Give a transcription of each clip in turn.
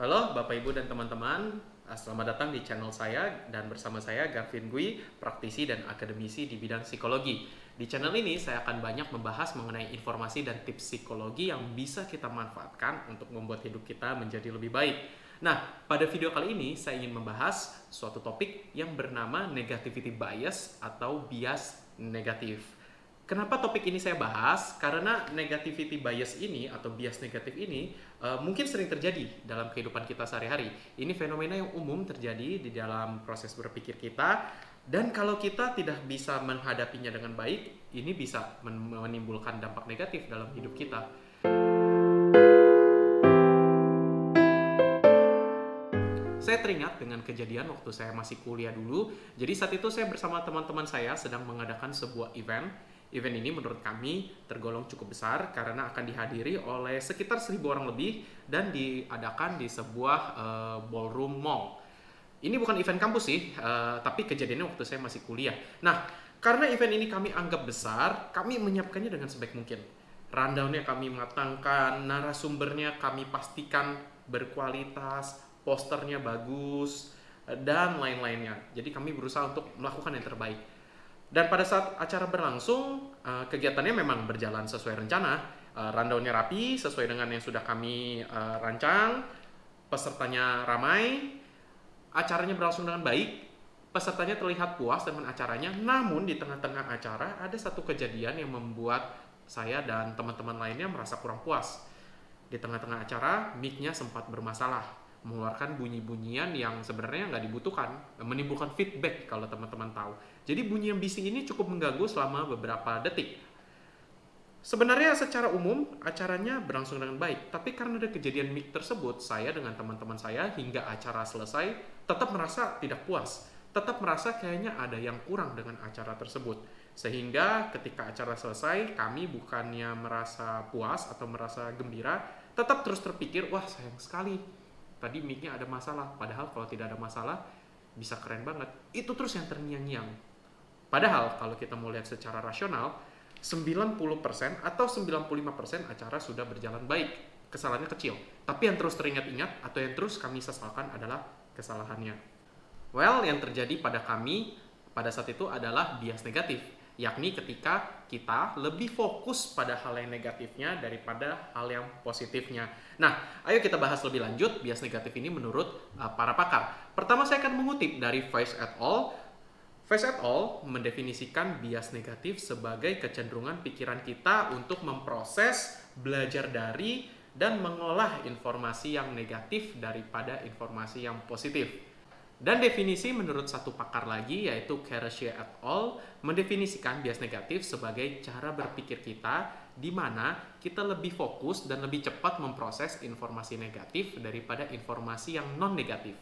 Halo Bapak Ibu dan teman-teman, Ah, selamat datang di channel saya dan bersama saya Garvin Gui, praktisi dan akademisi di bidang psikologi. Di channel ini saya akan banyak membahas mengenai informasi dan tips psikologi yang bisa kita manfaatkan untuk membuat hidup kita menjadi lebih baik. Nah, pada video kali ini saya ingin membahas suatu topik yang bernama negativity bias atau bias negatif. Kenapa topik ini saya bahas? Karena negativity bias ini atau bias negatif ini uh, mungkin sering terjadi dalam kehidupan kita sehari-hari. Ini fenomena yang umum terjadi di dalam proses berpikir kita dan kalau kita tidak bisa menghadapinya dengan baik, ini bisa menimbulkan dampak negatif dalam hidup kita. Saya teringat dengan kejadian waktu saya masih kuliah dulu. Jadi saat itu saya bersama teman-teman saya sedang mengadakan sebuah event Event ini menurut kami tergolong cukup besar karena akan dihadiri oleh sekitar 1000 orang lebih dan diadakan di sebuah uh, ballroom mall. Ini bukan event kampus sih, uh, tapi kejadiannya waktu saya masih kuliah. Nah, karena event ini kami anggap besar, kami menyiapkannya dengan sebaik mungkin. Rundownnya kami matangkan, narasumbernya kami pastikan berkualitas, posternya bagus, dan lain-lainnya. Jadi kami berusaha untuk melakukan yang terbaik. Dan pada saat acara berlangsung, uh, kegiatannya memang berjalan sesuai rencana. Uh, rundownnya rapi, sesuai dengan yang sudah kami uh, rancang. Pesertanya ramai, acaranya berlangsung dengan baik. Pesertanya terlihat puas dengan acaranya. Namun di tengah-tengah acara ada satu kejadian yang membuat saya dan teman-teman lainnya merasa kurang puas. Di tengah-tengah acara, mic-nya sempat bermasalah mengeluarkan bunyi-bunyian yang sebenarnya nggak dibutuhkan, menimbulkan feedback kalau teman-teman tahu. Jadi bunyi yang bising ini cukup mengganggu selama beberapa detik. Sebenarnya secara umum acaranya berlangsung dengan baik, tapi karena ada kejadian mic tersebut, saya dengan teman-teman saya hingga acara selesai tetap merasa tidak puas, tetap merasa kayaknya ada yang kurang dengan acara tersebut. Sehingga ketika acara selesai, kami bukannya merasa puas atau merasa gembira, tetap terus terpikir, wah sayang sekali, tadi mic-nya ada masalah. Padahal kalau tidak ada masalah, bisa keren banget. Itu terus yang terngiang-ngiang. Padahal kalau kita mau lihat secara rasional, 90% atau 95% acara sudah berjalan baik. Kesalahannya kecil. Tapi yang terus teringat-ingat atau yang terus kami sesalkan adalah kesalahannya. Well, yang terjadi pada kami pada saat itu adalah bias negatif yakni ketika kita lebih fokus pada hal yang negatifnya daripada hal yang positifnya. Nah, ayo kita bahas lebih lanjut bias negatif ini menurut uh, para pakar. Pertama saya akan mengutip dari Vice et al. Vice et al. mendefinisikan bias negatif sebagai kecenderungan pikiran kita untuk memproses, belajar dari, dan mengolah informasi yang negatif daripada informasi yang positif. Dan definisi menurut satu pakar lagi yaitu Keresia et al. mendefinisikan bias negatif sebagai cara berpikir kita di mana kita lebih fokus dan lebih cepat memproses informasi negatif daripada informasi yang non negatif.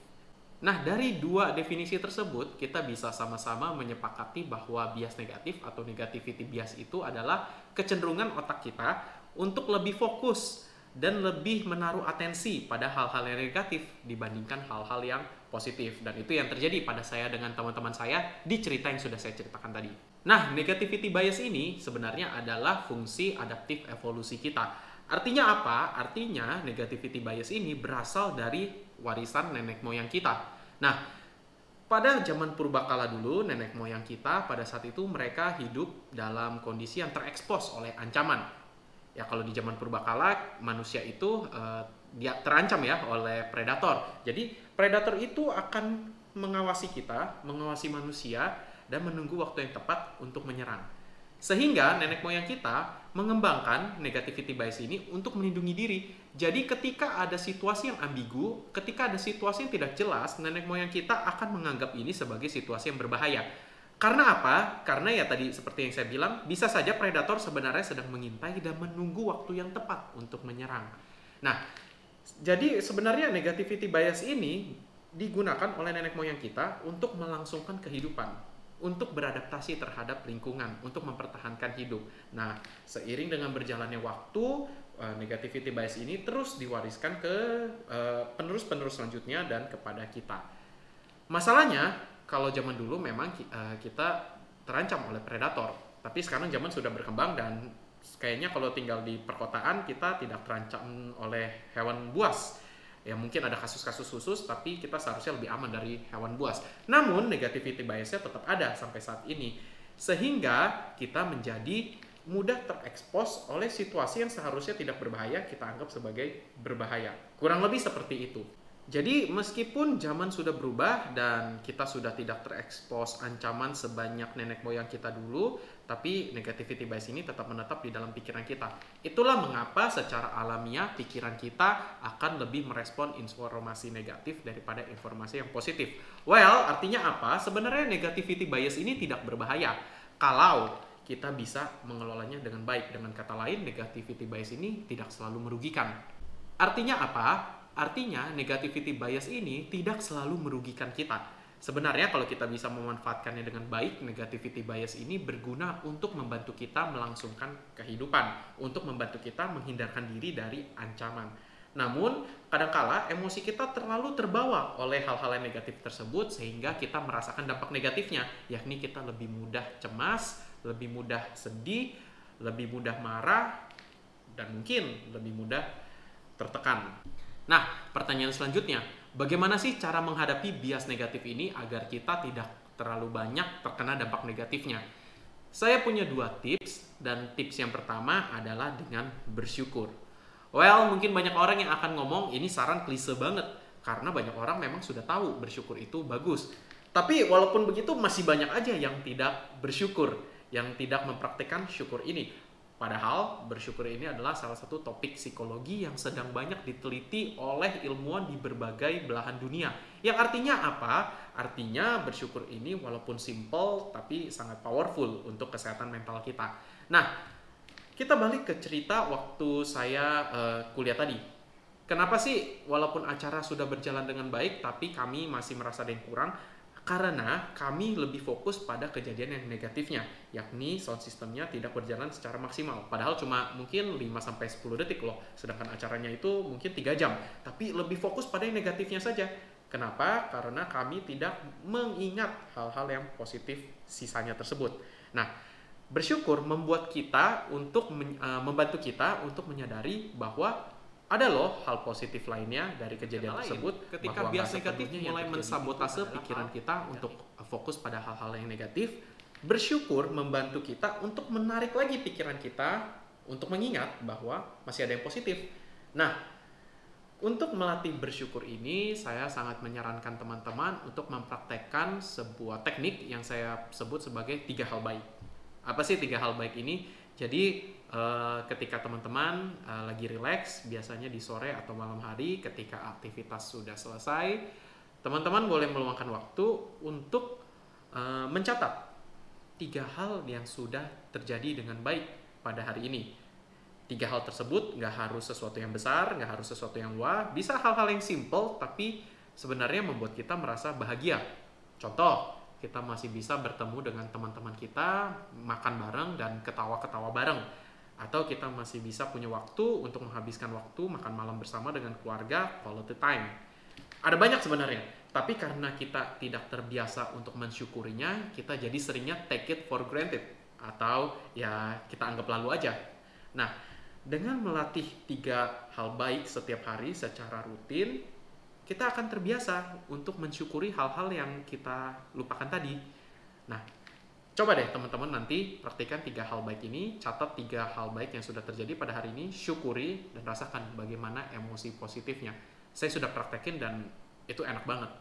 Nah, dari dua definisi tersebut, kita bisa sama-sama menyepakati bahwa bias negatif atau negativity bias itu adalah kecenderungan otak kita untuk lebih fokus dan lebih menaruh atensi pada hal-hal yang negatif dibandingkan hal-hal yang positif dan itu yang terjadi pada saya dengan teman-teman saya di cerita yang sudah saya ceritakan tadi. Nah, negativity bias ini sebenarnya adalah fungsi adaptif evolusi kita. Artinya apa? Artinya negativity bias ini berasal dari warisan nenek moyang kita. Nah, pada zaman purbakala dulu, nenek moyang kita pada saat itu mereka hidup dalam kondisi yang terekspos oleh ancaman. Ya kalau di zaman purbakala manusia itu uh, dia terancam ya oleh predator. Jadi predator itu akan mengawasi kita, mengawasi manusia, dan menunggu waktu yang tepat untuk menyerang. Sehingga nenek moyang kita mengembangkan negativity bias ini untuk melindungi diri. Jadi ketika ada situasi yang ambigu, ketika ada situasi yang tidak jelas, nenek moyang kita akan menganggap ini sebagai situasi yang berbahaya. Karena apa? Karena ya tadi seperti yang saya bilang, bisa saja predator sebenarnya sedang mengintai dan menunggu waktu yang tepat untuk menyerang. Nah, jadi sebenarnya negativity bias ini digunakan oleh nenek moyang kita untuk melangsungkan kehidupan, untuk beradaptasi terhadap lingkungan, untuk mempertahankan hidup. Nah, seiring dengan berjalannya waktu, eh, negativity bias ini terus diwariskan ke eh, penerus-penerus selanjutnya dan kepada kita. Masalahnya, kalau zaman dulu memang eh, kita terancam oleh predator, tapi sekarang zaman sudah berkembang dan kayaknya kalau tinggal di perkotaan kita tidak terancam oleh hewan buas Ya mungkin ada kasus-kasus khusus, tapi kita seharusnya lebih aman dari hewan buas. Namun negativity biasnya tetap ada sampai saat ini. Sehingga kita menjadi mudah terekspos oleh situasi yang seharusnya tidak berbahaya kita anggap sebagai berbahaya. Kurang lebih seperti itu. Jadi meskipun zaman sudah berubah dan kita sudah tidak terekspos ancaman sebanyak nenek moyang kita dulu, tapi negativity bias ini tetap menetap di dalam pikiran kita. Itulah mengapa secara alamiah pikiran kita akan lebih merespon informasi negatif daripada informasi yang positif. Well, artinya apa? Sebenarnya negativity bias ini tidak berbahaya kalau kita bisa mengelolanya dengan baik. Dengan kata lain, negativity bias ini tidak selalu merugikan. Artinya apa? Artinya negativity bias ini tidak selalu merugikan kita. Sebenarnya kalau kita bisa memanfaatkannya dengan baik, negativity bias ini berguna untuk membantu kita melangsungkan kehidupan, untuk membantu kita menghindarkan diri dari ancaman. Namun, kadangkala emosi kita terlalu terbawa oleh hal-hal yang negatif tersebut sehingga kita merasakan dampak negatifnya, yakni kita lebih mudah cemas, lebih mudah sedih, lebih mudah marah, dan mungkin lebih mudah tertekan. Nah, pertanyaan selanjutnya, bagaimana sih cara menghadapi bias negatif ini agar kita tidak terlalu banyak terkena dampak negatifnya? Saya punya dua tips, dan tips yang pertama adalah dengan bersyukur. Well, mungkin banyak orang yang akan ngomong ini saran klise banget, karena banyak orang memang sudah tahu bersyukur itu bagus. Tapi walaupun begitu masih banyak aja yang tidak bersyukur, yang tidak mempraktekkan syukur ini. Padahal bersyukur ini adalah salah satu topik psikologi yang sedang banyak diteliti oleh ilmuwan di berbagai belahan dunia. Yang artinya apa? Artinya bersyukur ini walaupun simple tapi sangat powerful untuk kesehatan mental kita. Nah, kita balik ke cerita waktu saya uh, kuliah tadi. Kenapa sih walaupun acara sudah berjalan dengan baik tapi kami masih merasa ada yang kurang? Karena kami lebih fokus pada kejadian yang negatifnya, yakni sound systemnya tidak berjalan secara maksimal. Padahal cuma mungkin 5-10 detik loh, sedangkan acaranya itu mungkin 3 jam. Tapi lebih fokus pada yang negatifnya saja. Kenapa? Karena kami tidak mengingat hal-hal yang positif sisanya tersebut. Nah, bersyukur membuat kita untuk uh, membantu kita untuk menyadari bahwa ada loh hal positif lainnya dari kejadian Kata tersebut ketika bias negatif mulai mensabotase pikiran kita negatif. untuk fokus pada hal-hal yang negatif bersyukur membantu kita untuk menarik lagi pikiran kita untuk mengingat bahwa masih ada yang positif. Nah untuk melatih bersyukur ini saya sangat menyarankan teman-teman untuk mempraktekkan sebuah teknik yang saya sebut sebagai tiga hal baik. Apa sih tiga hal baik ini? Jadi uh, ketika teman-teman uh, lagi relax, biasanya di sore atau malam hari ketika aktivitas sudah selesai, teman-teman boleh meluangkan waktu untuk uh, mencatat tiga hal yang sudah terjadi dengan baik pada hari ini. Tiga hal tersebut nggak harus sesuatu yang besar, nggak harus sesuatu yang wah, bisa hal-hal yang simple tapi sebenarnya membuat kita merasa bahagia. Contoh, kita masih bisa bertemu dengan teman-teman kita, makan bareng dan ketawa-ketawa bareng. Atau kita masih bisa punya waktu untuk menghabiskan waktu makan malam bersama dengan keluarga, quality time. Ada banyak sebenarnya, tapi karena kita tidak terbiasa untuk mensyukurinya, kita jadi seringnya take it for granted atau ya kita anggap lalu aja. Nah, dengan melatih tiga hal baik setiap hari secara rutin, kita akan terbiasa untuk mensyukuri hal-hal yang kita lupakan tadi. Nah, coba deh teman-teman nanti praktikan tiga hal baik ini, catat tiga hal baik yang sudah terjadi pada hari ini, syukuri dan rasakan bagaimana emosi positifnya. Saya sudah praktekin dan itu enak banget.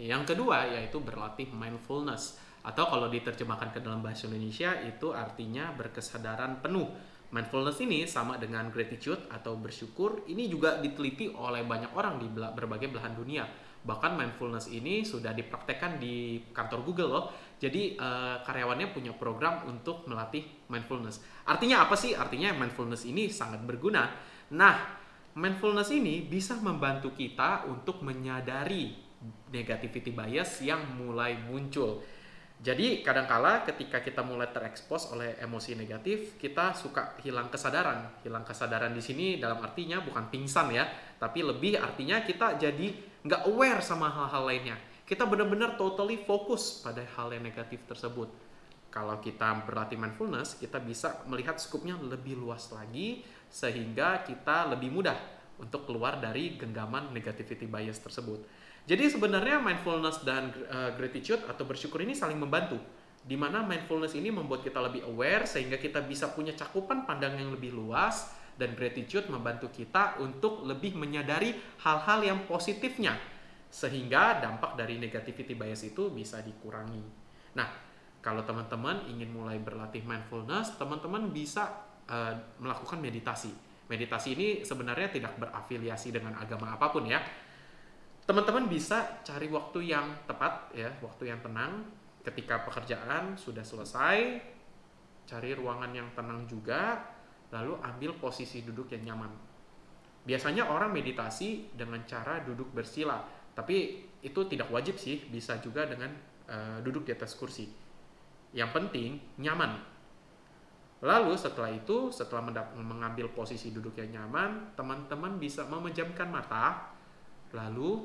Yang kedua yaitu berlatih mindfulness atau kalau diterjemahkan ke dalam bahasa Indonesia itu artinya berkesadaran penuh Mindfulness ini sama dengan gratitude atau bersyukur, ini juga diteliti oleh banyak orang di berbagai belahan dunia. Bahkan mindfulness ini sudah dipraktekkan di kantor Google loh. Jadi uh, karyawannya punya program untuk melatih mindfulness. Artinya apa sih? Artinya mindfulness ini sangat berguna. Nah, mindfulness ini bisa membantu kita untuk menyadari negativity bias yang mulai muncul jadi kadangkala ketika kita mulai terekspos oleh emosi negatif, kita suka hilang kesadaran. Hilang kesadaran di sini dalam artinya bukan pingsan ya, tapi lebih artinya kita jadi nggak aware sama hal-hal lainnya. Kita benar-benar totally fokus pada hal yang negatif tersebut. Kalau kita berlatih mindfulness, kita bisa melihat skupnya lebih luas lagi sehingga kita lebih mudah untuk keluar dari genggaman negativity bias tersebut. Jadi sebenarnya mindfulness dan uh, gratitude atau bersyukur ini saling membantu. Di mana mindfulness ini membuat kita lebih aware sehingga kita bisa punya cakupan pandang yang lebih luas dan gratitude membantu kita untuk lebih menyadari hal-hal yang positifnya sehingga dampak dari negativity bias itu bisa dikurangi. Nah, kalau teman-teman ingin mulai berlatih mindfulness, teman-teman bisa uh, melakukan meditasi. Meditasi ini sebenarnya tidak berafiliasi dengan agama apa pun ya. Teman-teman bisa cari waktu yang tepat ya, waktu yang tenang ketika pekerjaan sudah selesai, cari ruangan yang tenang juga, lalu ambil posisi duduk yang nyaman. Biasanya orang meditasi dengan cara duduk bersila, tapi itu tidak wajib sih, bisa juga dengan uh, duduk di atas kursi. Yang penting nyaman, Lalu setelah itu, setelah mengambil posisi duduk yang nyaman, teman-teman bisa memejamkan mata, lalu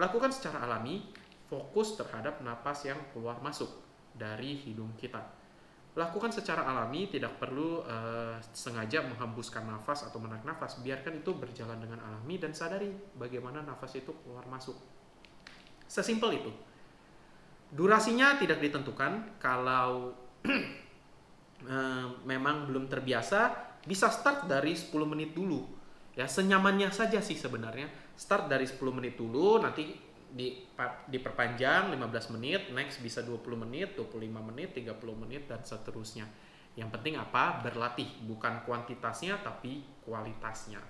lakukan secara alami, fokus terhadap napas yang keluar masuk dari hidung kita. Lakukan secara alami, tidak perlu uh, sengaja menghembuskan nafas atau menarik nafas. Biarkan itu berjalan dengan alami dan sadari bagaimana nafas itu keluar masuk. Sesimpel itu. Durasinya tidak ditentukan. Kalau Eh, memang belum terbiasa, bisa start dari 10 menit dulu. Ya, senyamannya saja sih sebenarnya. Start dari 10 menit dulu, nanti di diperpanjang 15 menit, next bisa 20 menit, 25 menit, 30 menit dan seterusnya. Yang penting apa? Berlatih, bukan kuantitasnya tapi kualitasnya.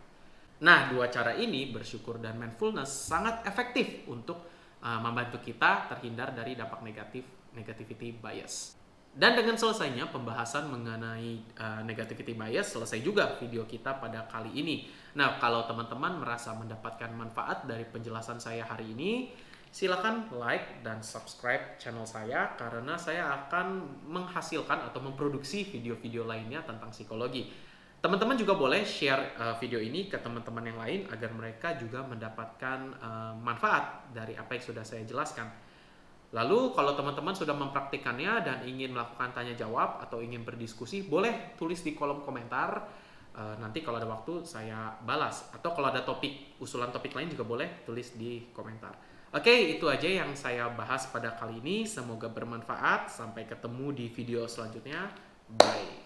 Nah, dua cara ini bersyukur dan mindfulness sangat efektif untuk uh, membantu kita terhindar dari dampak negatif negativity bias. Dan dengan selesainya pembahasan mengenai uh, negativity bias, selesai juga video kita pada kali ini. Nah, kalau teman-teman merasa mendapatkan manfaat dari penjelasan saya hari ini, silakan like dan subscribe channel saya karena saya akan menghasilkan atau memproduksi video-video lainnya tentang psikologi. Teman-teman juga boleh share uh, video ini ke teman-teman yang lain agar mereka juga mendapatkan uh, manfaat dari apa yang sudah saya jelaskan. Lalu kalau teman-teman sudah mempraktikannya dan ingin melakukan tanya jawab atau ingin berdiskusi, boleh tulis di kolom komentar. E, nanti kalau ada waktu saya balas. Atau kalau ada topik, usulan topik lain juga boleh tulis di komentar. Oke, itu aja yang saya bahas pada kali ini. Semoga bermanfaat. Sampai ketemu di video selanjutnya. Bye.